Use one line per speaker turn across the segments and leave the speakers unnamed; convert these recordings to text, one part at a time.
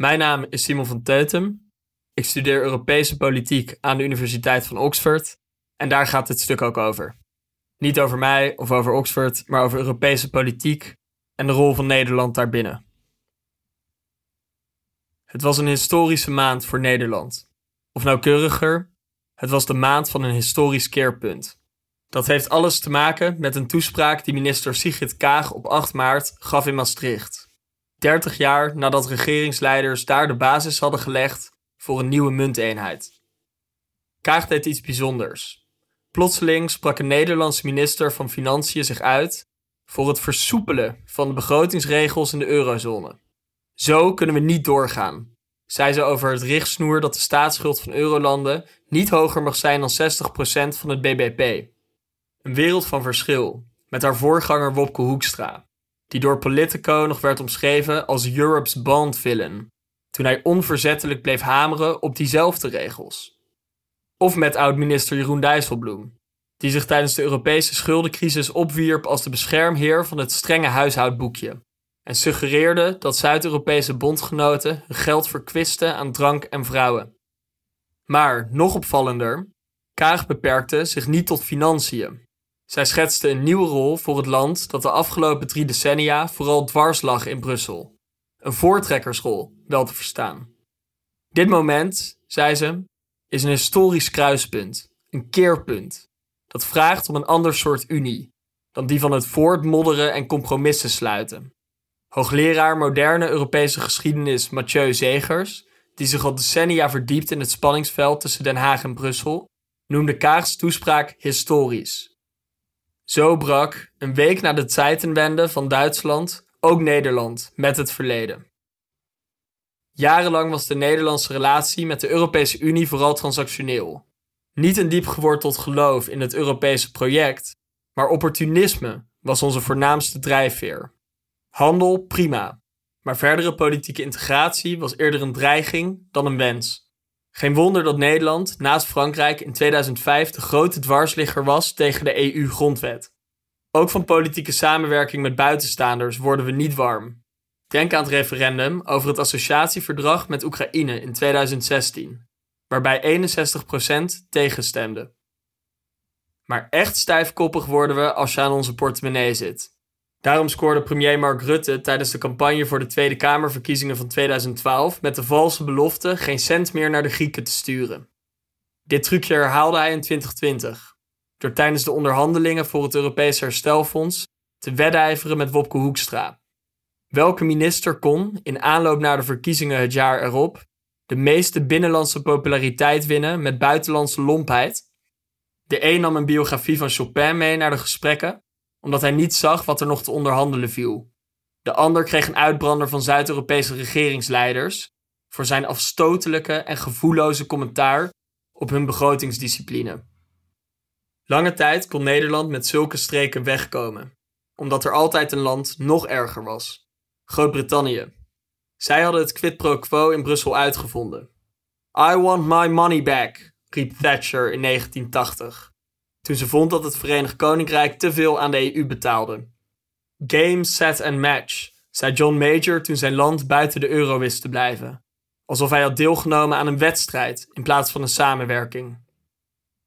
Mijn naam is Simon van Teutem. Ik studeer Europese politiek aan de Universiteit van Oxford en daar gaat dit stuk ook over. Niet over mij of over Oxford, maar over Europese politiek en de rol van Nederland daarbinnen. Het was een historische maand voor Nederland. Of nauwkeuriger, het was de maand van een historisch keerpunt. Dat heeft alles te maken met een toespraak die minister Sigrid Kaag op 8 maart gaf in Maastricht. 30 jaar nadat regeringsleiders daar de basis hadden gelegd voor een nieuwe munteenheid. Kaag deed iets bijzonders. Plotseling sprak een Nederlandse minister van Financiën zich uit voor het versoepelen van de begrotingsregels in de eurozone. Zo kunnen we niet doorgaan, zei ze over het richtsnoer dat de staatsschuld van eurolanden niet hoger mag zijn dan 60% van het BBP. Een wereld van verschil met haar voorganger Wopke Hoekstra, die door Politico nog werd omschreven als Europe's Bond villain, toen hij onverzettelijk bleef hameren op diezelfde regels. Of met oud-minister Jeroen Dijsselbloem, die zich tijdens de Europese schuldencrisis opwierp als de beschermheer van het strenge huishoudboekje en suggereerde dat Zuid-Europese bondgenoten hun geld verkwisten aan drank en vrouwen. Maar nog opvallender, Kaag beperkte zich niet tot financiën. Zij schetste een nieuwe rol voor het land dat de afgelopen drie decennia vooral dwars lag in Brussel. Een voortrekkersrol, wel te verstaan. Dit moment, zei ze, is een historisch kruispunt, een keerpunt, dat vraagt om een ander soort unie dan die van het voortmodderen en compromissen sluiten. Hoogleraar moderne Europese geschiedenis Mathieu Zegers, die zich al decennia verdiept in het spanningsveld tussen Den Haag en Brussel, noemde Kaags toespraak historisch. Zo brak, een week na de Zeitenwende van Duitsland, ook Nederland met het verleden. Jarenlang was de Nederlandse relatie met de Europese Unie vooral transactioneel. Niet een diep geworteld geloof in het Europese project, maar opportunisme was onze voornaamste drijfveer. Handel prima, maar verdere politieke integratie was eerder een dreiging dan een wens. Geen wonder dat Nederland naast Frankrijk in 2005 de grote dwarsligger was tegen de EU-grondwet. Ook van politieke samenwerking met buitenstaanders worden we niet warm. Denk aan het referendum over het associatieverdrag met Oekraïne in 2016, waarbij 61% tegenstemde. Maar echt stijfkoppig worden we als je aan onze portemonnee zit. Daarom scoorde premier Mark Rutte tijdens de campagne voor de Tweede Kamerverkiezingen van 2012 met de valse belofte geen cent meer naar de Grieken te sturen. Dit trucje herhaalde hij in 2020, door tijdens de onderhandelingen voor het Europees Herstelfonds te wedijveren met Wopke Hoekstra. Welke minister kon, in aanloop naar de verkiezingen het jaar erop, de meeste binnenlandse populariteit winnen met buitenlandse lompheid? De een nam een biografie van Chopin mee naar de gesprekken, omdat hij niet zag wat er nog te onderhandelen viel. De ander kreeg een uitbrander van Zuid-Europese regeringsleiders voor zijn afstotelijke en gevoelloze commentaar op hun begrotingsdiscipline. Lange tijd kon Nederland met zulke streken wegkomen, omdat er altijd een land nog erger was: Groot-Brittannië. Zij hadden het quid pro quo in Brussel uitgevonden. I want my money back, riep Thatcher in 1980 toen ze vond dat het Verenigd Koninkrijk te veel aan de EU betaalde. Game, set and match, zei John Major toen zijn land buiten de euro wist te blijven. Alsof hij had deelgenomen aan een wedstrijd in plaats van een samenwerking.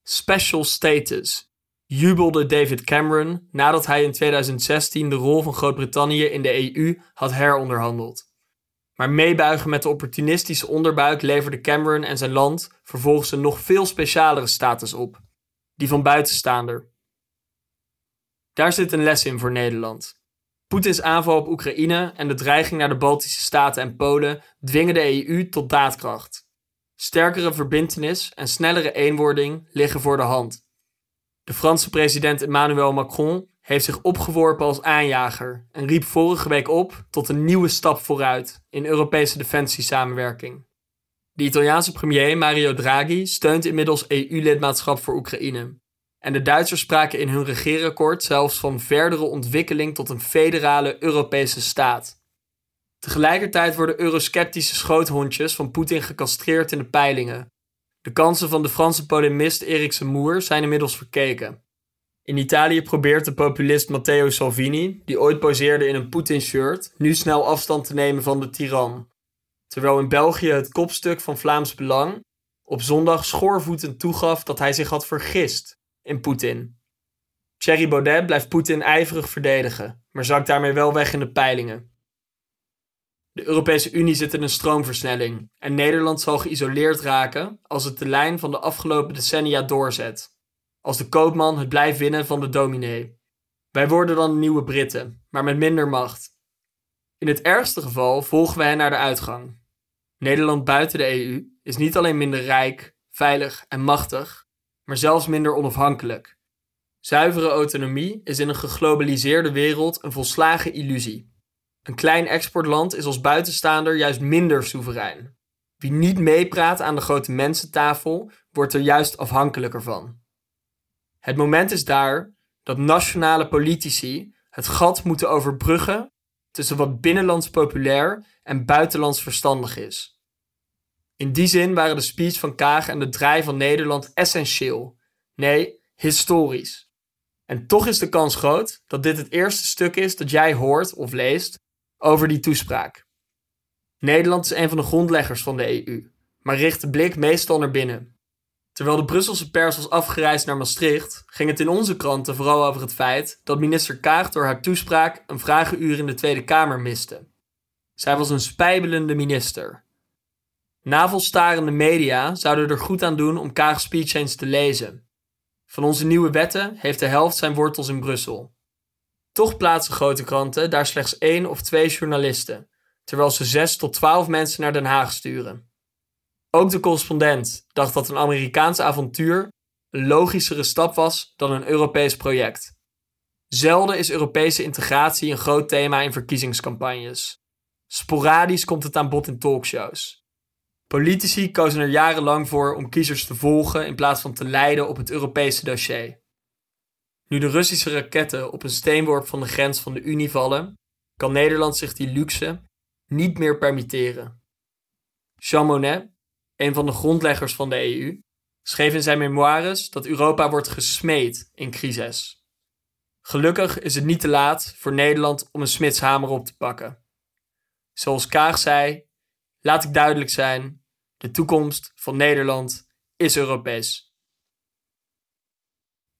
Special status, jubelde David Cameron nadat hij in 2016 de rol van Groot-Brittannië in de EU had heronderhandeld. Maar meebuigen met de opportunistische onderbuik leverde Cameron en zijn land vervolgens een nog veel specialere status op die van buitenstaander. Daar zit een les in voor Nederland. Poetins aanval op Oekraïne en de dreiging naar de Baltische Staten en Polen dwingen de EU tot daadkracht. Sterkere verbintenis en snellere eenwording liggen voor de hand. De Franse president Emmanuel Macron heeft zich opgeworpen als aanjager en riep vorige week op tot een nieuwe stap vooruit in Europese defensiesamenwerking. De Italiaanse premier Mario Draghi steunt inmiddels EU-lidmaatschap voor Oekraïne. En de Duitsers spraken in hun regeerakkoord zelfs van verdere ontwikkeling tot een federale Europese staat. Tegelijkertijd worden eurosceptische schoothondjes van Poetin gecastreerd in de peilingen. De kansen van de Franse polemist Erik Zemmour zijn inmiddels verkeken. In Italië probeert de populist Matteo Salvini, die ooit poseerde in een Poetin-shirt, nu snel afstand te nemen van de tiran terwijl in België het kopstuk van Vlaams Belang op zondag schoorvoetend toegaf dat hij zich had vergist in Poetin. Thierry Baudet blijft Poetin ijverig verdedigen, maar zakt daarmee wel weg in de peilingen. De Europese Unie zit in een stroomversnelling en Nederland zal geïsoleerd raken als het de lijn van de afgelopen decennia doorzet. Als de koopman het blijft winnen van de dominee. Wij worden dan nieuwe Britten, maar met minder macht. In het ergste geval volgen wij naar de uitgang. Nederland buiten de EU is niet alleen minder rijk, veilig en machtig, maar zelfs minder onafhankelijk. Zuivere autonomie is in een geglobaliseerde wereld een volslagen illusie. Een klein exportland is als buitenstaander juist minder soeverein. Wie niet meepraat aan de grote mensentafel, wordt er juist afhankelijker van. Het moment is daar dat nationale politici het gat moeten overbruggen tussen wat binnenlands populair en buitenlands verstandig is. In die zin waren de speech van Kaag en de draai van Nederland essentieel, nee, historisch. En toch is de kans groot dat dit het eerste stuk is dat jij hoort of leest over die toespraak. Nederland is een van de grondleggers van de EU, maar richt de blik meestal naar binnen. Terwijl de Brusselse pers was afgereisd naar Maastricht, ging het in onze kranten vooral over het feit dat minister Kaag door haar toespraak een vragenuur in de Tweede Kamer miste. Zij was een spijbelende minister. Navelstarende media zouden er goed aan doen om Kaag's speech eens te lezen. Van onze nieuwe wetten heeft de helft zijn wortels in Brussel. Toch plaatsen grote kranten daar slechts één of twee journalisten, terwijl ze zes tot twaalf mensen naar Den Haag sturen. Ook de correspondent dacht dat een Amerikaans avontuur een logischere stap was dan een Europees project. Zelden is Europese integratie een groot thema in verkiezingscampagnes. Sporadisch komt het aan bod in talkshows. Politici kozen er jarenlang voor om kiezers te volgen in plaats van te leiden op het Europese dossier. Nu de Russische raketten op een steenworp van de grens van de Unie vallen, kan Nederland zich die luxe niet meer permitteren. Jean Monnet, een van de grondleggers van de EU, schreef in zijn memoires dat Europa wordt gesmeed in crisis. Gelukkig is het niet te laat voor Nederland om een smidshamer op te pakken. Zoals Kaag zei, laat ik duidelijk zijn, de toekomst van Nederland is Europees.